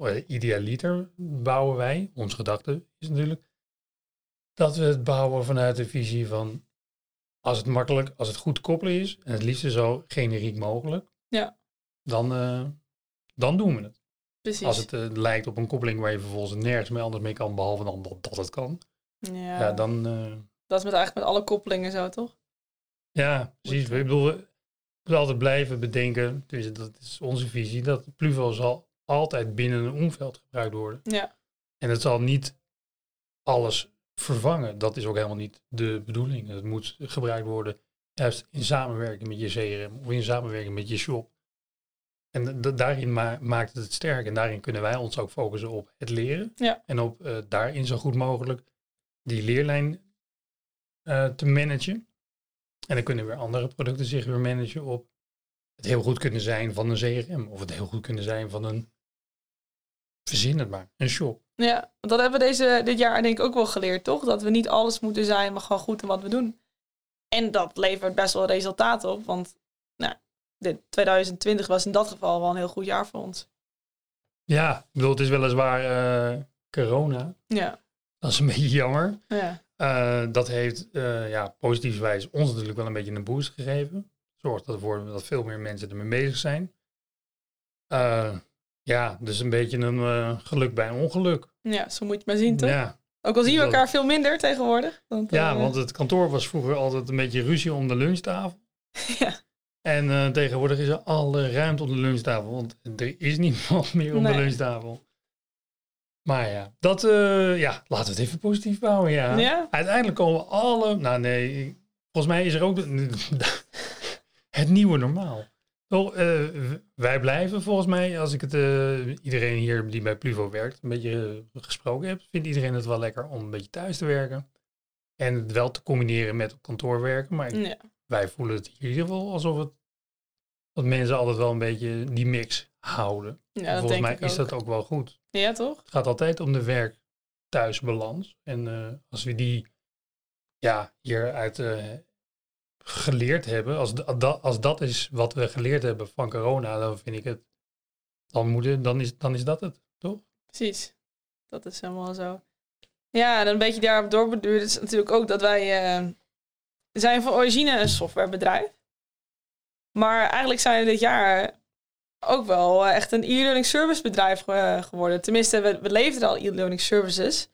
uh, idealiter bouwen wij, onze gedachte is natuurlijk, dat we het bouwen vanuit de visie van, als het makkelijk, als het goed koppelen is, en het liefst zo generiek mogelijk, Ja. dan, eh, dan doen we het. precies. Als het eh, lijkt op een koppeling waar je vervolgens nergens mee anders mee kan, behalve dan dat, dat het kan, ja, ja, dan... eh, Dat is met eigenlijk met alle koppelingen zo, toch? Ja, precies. Ik bedoel, we moeten altijd blijven bedenken, dus dat is onze visie, dat Pluvo zal altijd binnen een omveld gebruikt worden. Ja, En het zal niet alles vervangen. Dat is ook helemaal niet de bedoeling. Het moet gebruikt worden juist in samenwerking met je CRM of in samenwerking met je shop. En da- daarin ma- maakt het het sterk. En daarin kunnen wij ons ook focussen op het leren. Ja. En op eh, daarin zo goed mogelijk die leerlijn eh, te managen. En dan kunnen weer andere producten zich weer managen op het heel goed kunnen zijn van een CRM. Of het heel goed kunnen zijn van een, verzin het maar, een shop. ja. Want dat hebben we deze, dit jaar denk ik ook wel geleerd, toch? Dat we niet alles moeten zijn, maar gewoon goed in wat we doen. En dat levert best wel resultaat op, want nou, dit 2020 was in dat geval wel een heel goed jaar voor ons. Ja, ik bedoel, het is weliswaar eh corona. Ja, Dat is een (laughs) beetje jammer. ja. Eh, dat heeft uh, ja, positiefwijs ons natuurlijk wel een beetje een boost gegeven. Zorgt ervoor dat veel meer mensen ermee bezig zijn. Ja, dus een beetje een eh, geluk bij een ongeluk. ja, zo moet je het maar zien, toch? Ja, Ook al zien we Dat- elkaar veel minder tegenwoordig. Want, ja, eh, want het kantoor was vroeger altijd een beetje ruzie om de lunchtafel. (laughs) ja, En eh, tegenwoordig is er alle ruimte op de lunchtafel, want er is niemand (laughs) meer Nee. de lunchtafel. Maar ja, dat, ja, laten we het even positief bouwen, ja. Ja? Uiteindelijk komen alle, nou nee, volgens mij is er ook (laughs) het nieuwe normaal. Eh, wij blijven volgens mij, als ik het, eh, iedereen hier die bij Pluvo werkt, een beetje eh, gesproken heb, vindt iedereen het wel lekker om een beetje thuis te werken. En het wel te combineren met op kantoor werken, maar ja. wij voelen het hier in ieder geval alsof het dat mensen altijd wel een beetje die mix houden. ja Volgens mij is ook. dat ook wel goed. Ja, toch? Het gaat altijd om de werk-thuisbalans. En als we die ja, hieruit eh, geleerd hebben, als, da- da- als dat is wat we geleerd hebben van corona, dan vind ik het, dan, moet dan, is, dan is dat het, toch? Precies. Dat is helemaal zo. Ja, en een beetje daarop doorbeduurd is natuurlijk ook dat wij eh, zijn van origine een softwarebedrijf. Maar eigenlijk zijn we dit jaar ook wel eh, echt een e-learning service bedrijf ge- geworden. Tenminste, we, we leverden al e-learning services.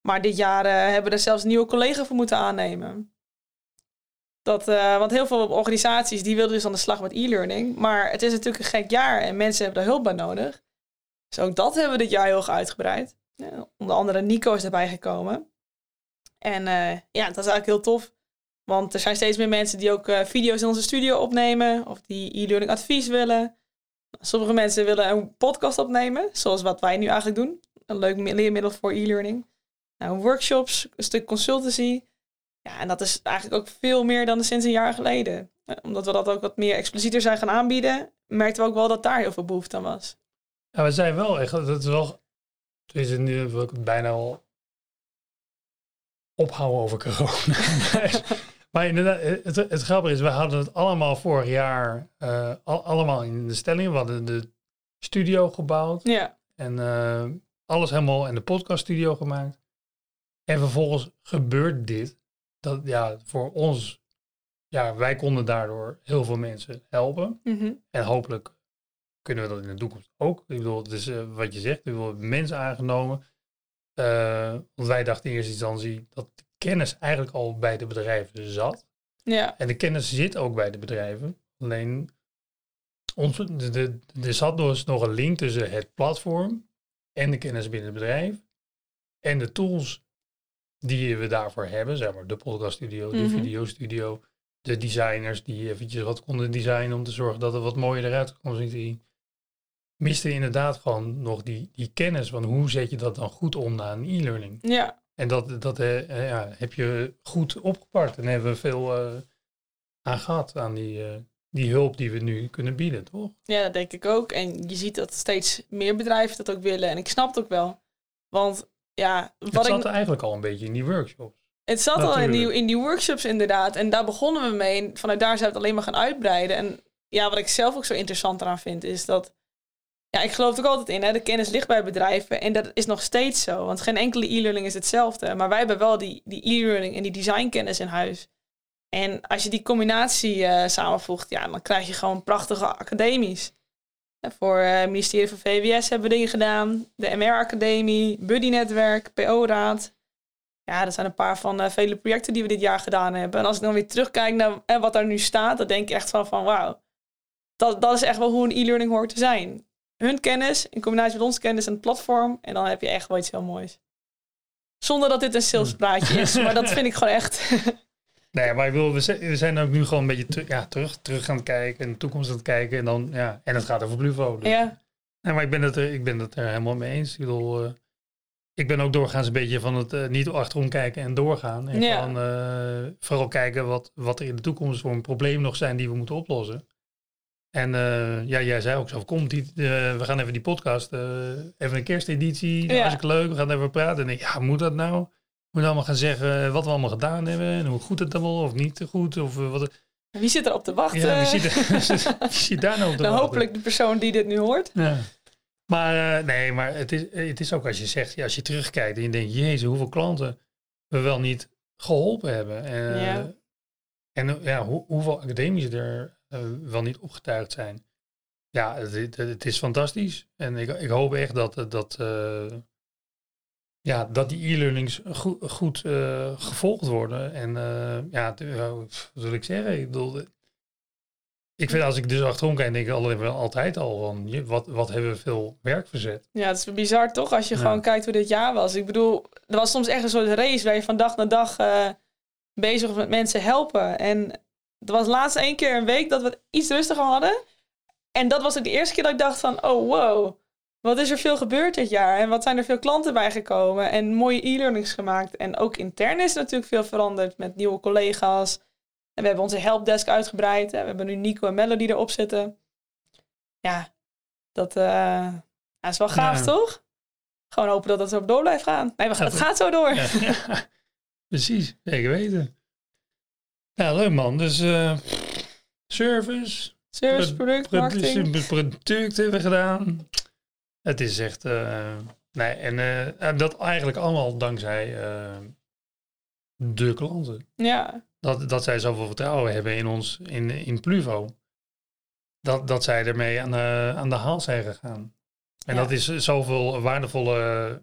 Maar dit jaar eh, hebben we er zelfs nieuwe collega voor moeten aannemen. Dat, eh, want heel veel organisaties die wilden dus aan de slag met e-learning. Maar het is natuurlijk een gek jaar en mensen hebben daar hulp bij nodig. Dus ook dat hebben we dit jaar heel erg uitgebreid. Ja, onder andere Nico is erbij gekomen. En eh, ja, dat is eigenlijk heel tof. Want er zijn steeds meer mensen die ook eh, video's in onze studio opnemen. Of die e-learning advies willen. Sommige mensen willen een podcast opnemen. Zoals wat wij nu eigenlijk doen. Een leuk mi- leermiddel voor e-learning. Nou, workshops, een stuk consultancy. Ja, en dat is eigenlijk ook veel meer dan sinds een jaar geleden. Eh, Omdat we dat ook wat meer explicieter zijn gaan aanbieden. Merkten we ook wel dat daar heel veel behoefte aan was. Ja, we zijn wel echt, dat is wel, het is nu wil ik het bijna al ophouden over corona. (laughs) maar inderdaad, het, het grappige is, we hadden het allemaal vorig jaar, eh, al- allemaal in de stelling. We hadden de studio gebouwd Ja, en eh, alles helemaal in de podcaststudio gemaakt. En vervolgens gebeurt dit. Dat ja, voor ons, ja, wij konden daardoor heel veel mensen helpen. mhm. En hopelijk kunnen we dat in de toekomst ook. Ik bedoel, het is eh, wat je zegt, we hebben mensen aangenomen. Eh, want wij dachten in eerste instantie dat de kennis eigenlijk al bij de bedrijven zat. ja, En de kennis zit ook bij de bedrijven. Alleen, ons, de, de, er zat dus nog een link tussen het platform en de kennis binnen het bedrijf. En de tools die we daarvoor hebben, zeg maar de podcaststudio, de Mhm. videostudio, de designers die eventjes wat konden designen om te zorgen dat het wat mooier eruit kon zien. Miste inderdaad gewoon nog die, die kennis van hoe zet je dat dan goed om naar een e-learning. ja. En dat, dat eh, eh, ja, heb je goed opgepakt. En hebben we veel eh, aan gehad, aan die, eh, die hulp die we nu kunnen bieden, toch? Ja, dat denk ik ook. En je ziet dat steeds meer bedrijven dat ook willen. En ik snap het ook wel. Want ja, Het wat zat ik, eigenlijk al een beetje in die workshops. het zat al in die, in die workshops inderdaad. En daar begonnen we mee. En vanuit daar zijn we het alleen maar gaan uitbreiden. En ja, wat ik zelf ook zo interessant eraan vind, is dat... Ja, ik geloof er ook altijd in. Hè? De kennis ligt bij bedrijven. En dat is nog steeds zo. Want geen enkele e-learning is hetzelfde. Maar wij hebben wel die, die e-learning en die designkennis in huis. En als je die combinatie eh, samenvoegt, ja, dan krijg je gewoon prachtige academies. En voor eh, het ministerie van VWS hebben we dingen gedaan. De MR-academie, Buddy-netwerk, PO-raad. Ja, dat zijn een paar van eh, vele projecten die we dit jaar gedaan hebben. En als ik dan weer terugkijk naar eh, wat daar nu staat, dan denk ik echt van, van wauw. Dat, dat is echt wel hoe een e-learning hoort te zijn. Hun kennis in combinatie met onze kennis en het platform. En dan heb je echt wel iets heel moois. Zonder dat dit een salespraatje is. (laughs) Maar dat vind ik gewoon echt... (laughs) Nee, maar ik wil, we, zijn, ook nu gewoon een beetje teru- ja, terug, terug aan het kijken en de toekomst aan het kijken. En, dan, ja, en het gaat over Pluvo. Dus. ja, Nee, maar ik ben, het er, ik ben het er helemaal mee eens. Ik bedoel, eh, ik ben ook doorgaans een beetje van het eh, niet achterom kijken en doorgaan. En Ja. gewoon eh, vooral kijken wat, wat er in de toekomst voor een probleem nog zijn die we moeten oplossen. En ja, jij zei ook zo, komt die, we gaan even die podcast, even een kersteditie, Ja. hartstikke leuk, we gaan even praten. En ik, ja, moet dat nou? We moeten allemaal gaan zeggen wat we allemaal gedaan hebben en hoe goed het dan wel of niet goed. Of eh, wat, wie zit er op te wachten? ja, wie zit, (laughs) (laughs) wie zit daar nou op te nou, wachten? hopelijk de persoon die dit nu hoort. Ja. Maar eh, nee, maar het is, het is ook als je zegt, ja, als je terugkijkt en je denkt, jezus, hoeveel klanten we wel niet geholpen hebben. En, Ja. en eh, ja, hoe, hoeveel academici er eh, wel niet opgetuigd zijn. Ja, het, het, het is fantastisch. En ik, ik hoop echt dat, dat, eh, ja, dat die e-learnings goed, goed eh, gevolgd worden. En eh, ja, ja, wat wil ik zeggen? Ik bedoel, ik vind als ik dus achterom kijk, denk ik al- altijd al van, wat, wat hebben we veel werk verzet. Ja, het is bizar toch? Als je Ja. gewoon kijkt hoe dit jaar was. Ik bedoel, er was soms echt een soort race waar je van dag naar dag eh, bezig was met mensen helpen. En er was laatst één keer een week dat we het iets rustiger hadden. En dat was ook de eerste keer dat ik dacht van, oh wow, wat is er veel gebeurd dit jaar? En wat zijn er veel klanten bijgekomen? En mooie e-learnings gemaakt. En ook intern is natuurlijk veel veranderd met nieuwe collega's. En we hebben onze helpdesk uitgebreid. En we hebben nu Nico en Melody erop zitten. Ja, dat, eh, ja, is wel gaaf, Ja. toch? Gewoon hopen dat het zo door blijft gaan. Nee, we gaan, Ja, het gaat zo door. (laughs) Precies, zeker weten. Ja, leuk man. Dus eh, service, Service, Pro- product, produ- marketing. product hebben we gedaan. Het is echt, eh, nee, en eh, dat eigenlijk allemaal dankzij eh, de klanten. Ja, Dat, dat zij zoveel vertrouwen hebben in ons, in, in Pluvo. Dat, dat zij ermee aan de, aan de haal zijn gegaan. En Ja. dat is zoveel waardevolle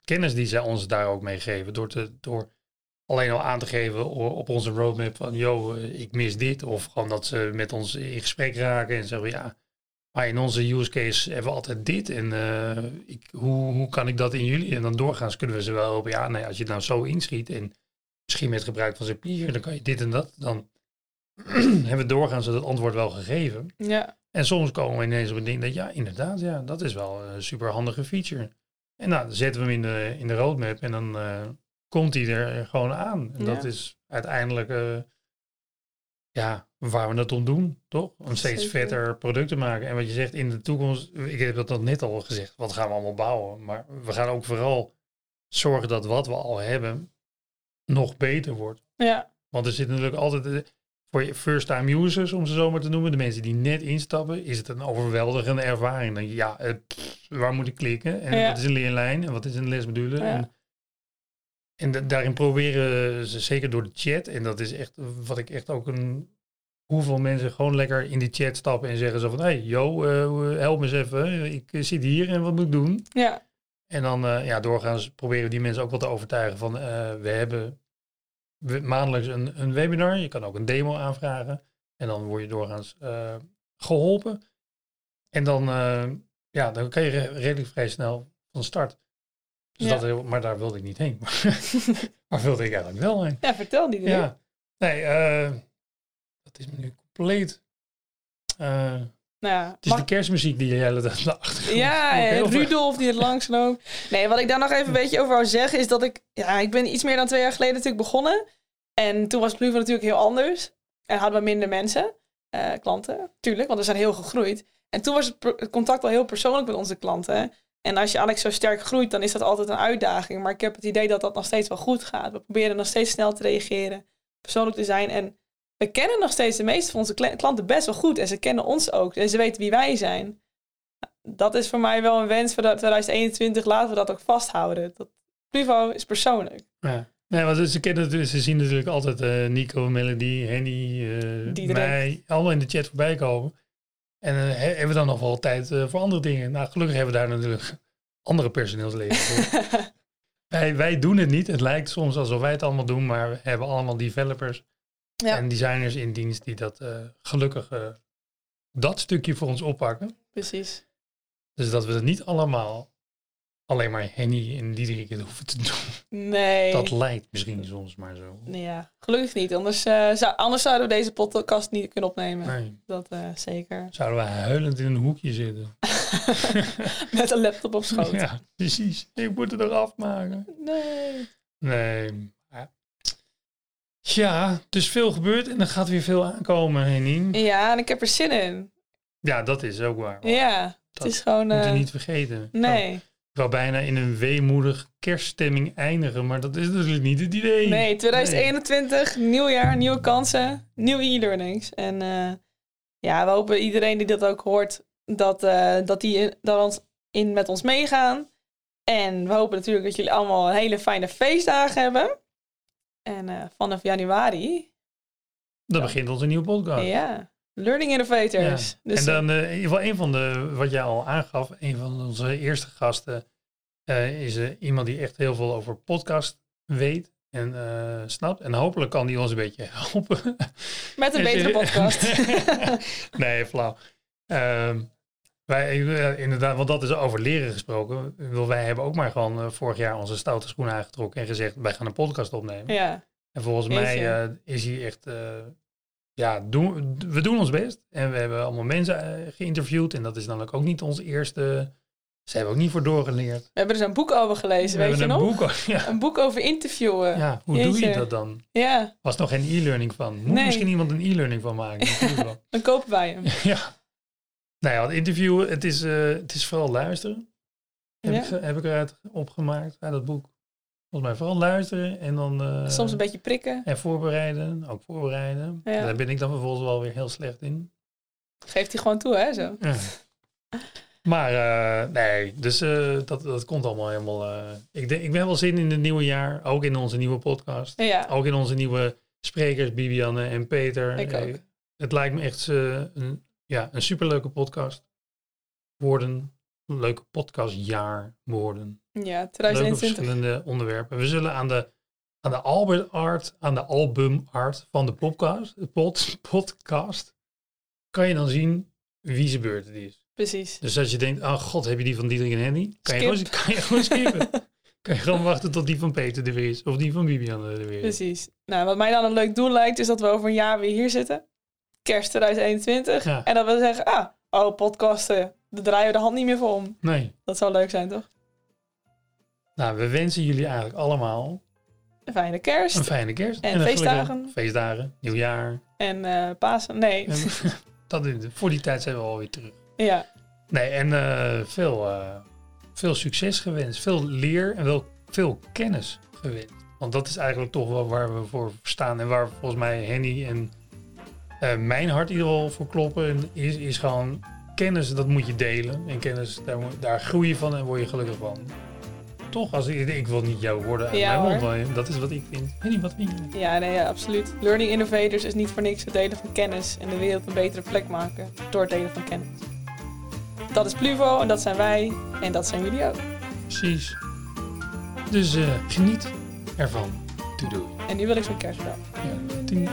kennis die zij ons daar ook mee geven. Door, te, door alleen al aan te geven op onze roadmap van, yo, ik mis dit. Of gewoon dat ze met ons in gesprek raken en zeggen, ja, maar in onze use case hebben we altijd dit. En eh, ik, hoe, hoe kan ik dat in jullie? En dan doorgaans kunnen we ze wel helpen. Ja, nee, als je het nou zo inschiet en misschien met gebruik van Zapier, dan kan je dit en dat. Dan (clears throat) hebben we doorgaans het antwoord wel gegeven. ja, En soms komen we ineens op een ding dat, ja, inderdaad, ja, dat is wel een super handige feature. En nou, dan zetten we hem in de, in de roadmap en dan eh, komt hij er gewoon aan. En dat is uiteindelijk, eh, ja, waar we het om doen, toch? Om steeds Zeker. vetter product te maken. En wat je zegt, in de toekomst, ik heb dat net al gezegd, wat gaan we allemaal bouwen? Maar we gaan ook vooral zorgen dat wat we al hebben nog beter wordt. ja, Want er zit natuurlijk altijd, eh, voor je first-time users, om ze zo maar te noemen, de mensen die net instappen, is het een overweldigende ervaring. Dan, ja, eh, waar moet ik klikken? En Ja. wat is een leerlijn? En wat is een lesmodule? Ja. En, en da- daarin proberen ze, zeker door de chat, en dat is echt wat ik echt ook een, hoeveel mensen gewoon lekker in die chat stappen en zeggen zo van, hey, yo, eh, help me eens even, ik eh, zit hier en wat moet ik doen? ja, En dan eh, ja, doorgaans proberen we die mensen ook wel te overtuigen van we hebben maandelijks een, een webinar. Je kan ook een demo aanvragen. En dan word je doorgaans eh, geholpen. En dan, ja, dan kan je re- redelijk vrij snel van start. Dus Ja. dat, maar daar wilde ik niet heen. (laughs) maar wilde ik eigenlijk wel heen. ja, vertel die dingen. Ja. Nee, eh, dat is nu compleet. eh, Nou ja, het is mag- de kerstmuziek die je hele tijd naar achter Ja, (laughs) en Rudolf die het langs loopt. Nee, wat ik daar nog even een beetje over wou zeggen is dat ik... Ja, ik ben iets meer dan twee jaar geleden natuurlijk begonnen. En toen was Pluvo natuurlijk heel anders. En hadden we minder mensen, eh, klanten. Tuurlijk, want we zijn heel gegroeid. En toen was het, het contact wel heel persoonlijk met onze klanten. En als je eigenlijk zo sterk groeit, dan is dat altijd een uitdaging. Maar ik heb het idee dat dat nog steeds wel goed gaat. We proberen nog steeds snel te reageren, persoonlijk te zijn. En we kennen nog steeds de meeste van onze kla- klanten best wel goed. En ze kennen ons ook. En ze weten wie wij zijn dat is voor mij wel een wens voor dat 2021. Laten we dat ook vasthouden. Dat Pluvo is persoonlijk. Ja. Nee, want ze, kennen, natuurlijk- ze zien natuurlijk altijd eh, Nico, Melody, Henny, eh mij, allemaal in de chat voorbij komen. En eh, he- hebben we dan nog wel tijd eh, voor andere dingen. Nou, gelukkig hebben we daar natuurlijk andere personeelsleden voor. (laughs) wij, wij doen het niet. Het lijkt soms alsof wij het allemaal doen, maar we hebben allemaal developers Ja. en designers in dienst die dat eh, gelukkig dat stukje voor ons oppakken. Precies. Dus dat we het niet allemaal alleen maar Henny en Diederik het hoeven te doen. Nee. Dat lijkt misschien soms maar zo. Nee, ja, gelukkig niet. Anders, eh, zou, anders zouden we deze podcast niet kunnen opnemen. Nee. Dat eh, zeker. (laughs) Zouden we huilend in een hoekje zitten. (laughs) Met een laptop op schoot. Ja, precies. Ik moet het eraf maken. Nee. Nee. Ja. Dus veel gebeurt en er gaat weer veel aankomen, Henning. Ja, en ik heb er zin in. Ja, dat is ook waar. Ja, het Dat is gewoon... Moet je eh, niet vergeten. nee. Ik wou bijna in een weemoedig kerststemming eindigen, maar dat is natuurlijk niet het idee. Nee, 2021, nieuw jaar, nieuwe kansen, nieuwe e-learnings. En eh, ja, we hopen iedereen die dat ook hoort, dat, eh, dat die in- dat ons in met ons meegaan. En we hopen natuurlijk dat jullie allemaal een hele fijne feestdagen hebben. En eh, vanaf januari, Dan begint onze nieuwe podcast. ja, Learning Innovators. Ja. Dus, en dan eh, in ieder geval een van de, wat jij al aangaf, een van onze eerste gasten eh, is iemand die echt heel veel over podcast weet en snapt. En hopelijk kan die ons een beetje helpen. (laughs) met een (laughs) En betere podcast. (laughs) nee, flauw. Ehm, wij, inderdaad, want dat is over leren gesproken. Wij hebben ook maar gewoon vorig jaar onze stoute schoenen aangetrokken en gezegd, wij gaan een podcast opnemen. ja, En volgens mij is hij echt, ja, doen, we doen ons best. En we hebben allemaal mensen eh, geïnterviewd. En dat is dan ook niet ons eerste, ze hebben ook niet voor doorgeleerd. we hebben er zo'n boek over gelezen, we weet je nog? een boek. (laughs) Ja, Een boek over interviewen. Ja. hoe doe je dat dan? ja, Was nog geen e-learning van. Moet Nee. misschien iemand een e-learning van maken? (laughs) Dan kopen wij hem. (laughs) ja. Nou ja, het interviewen, het is, eh, het is vooral luisteren. Heb, Ja. ik, heb ik eruit opgemaakt uit dat boek. Volgens mij vooral luisteren en dan... eh, Soms een beetje prikken. En voorbereiden, ook voorbereiden. Ja. Daar ben ik dan vervolgens wel weer heel slecht in. Geeft hij gewoon toe, hè? Zo. Ja. Maar eh, nee, dus eh, dat, dat komt allemaal helemaal... ik, denk, ik ben wel zin in het nieuwe jaar, ook in onze nieuwe podcast. Ja, Ook in onze nieuwe sprekers, Bibianne en Peter. Ik ook. het lijkt me echt een, ja, een superleuke podcast worden. Leuke podcastjaar worden. ja Leuke 2021. verschillende onderwerpen. We zullen aan de, aan de Albert Art, aan de album art van de podcast, pod, podcast, kan je dan zien wie zijn beurt het is. Precies. Dus als je denkt, oh god, heb je die van Diederik en Henny? Kan je, gewoon, kan je gewoon skippen. (laughs) kan je gewoon wachten tot die van Peter er weer is. Of die van Bibian er weer is. Precies. Nou, wat mij dan een leuk doel lijkt, is dat we over een jaar weer hier zitten. Kerst 2021. Ja. En dat we zeggen, ah, oh, podcasten, daar draaien we de hand niet meer voor om. Nee. Dat zou leuk zijn, toch? Nou, we wensen jullie eigenlijk allemaal Een fijne kerst. een fijne kerst. En feestdagen. Feestdagen, nieuwjaar. En eh Pasen. Nee. En (laughs) dat, voor die tijd zijn we alweer terug. ja. Nee, en eh, veel, eh, veel succes gewenst. Veel leer en wel veel kennis gewenst. Want dat is eigenlijk toch wel waar we voor staan. En waar volgens mij Henny en mijn hart in ieder geval voor kloppen. En Is, is gewoon kennis, dat moet je delen. En kennis, daar, daar groei je van en word je gelukkig van. Toch? Als ik, ik wil niet jouw woorden uit Ja, mijn mond. Dat is wat ik vind. Henny, wat vind je? Ja, nee, ja, absoluut. Learning Innovators is niet voor niks het delen van kennis en de wereld een betere plek maken door het delen van kennis. Dat is Pluvo en dat zijn wij en dat zijn jullie ook. Precies. Dus eh, geniet ervan. Doei doei. En nu wil ik zo'n kerstbel. Ja, tien.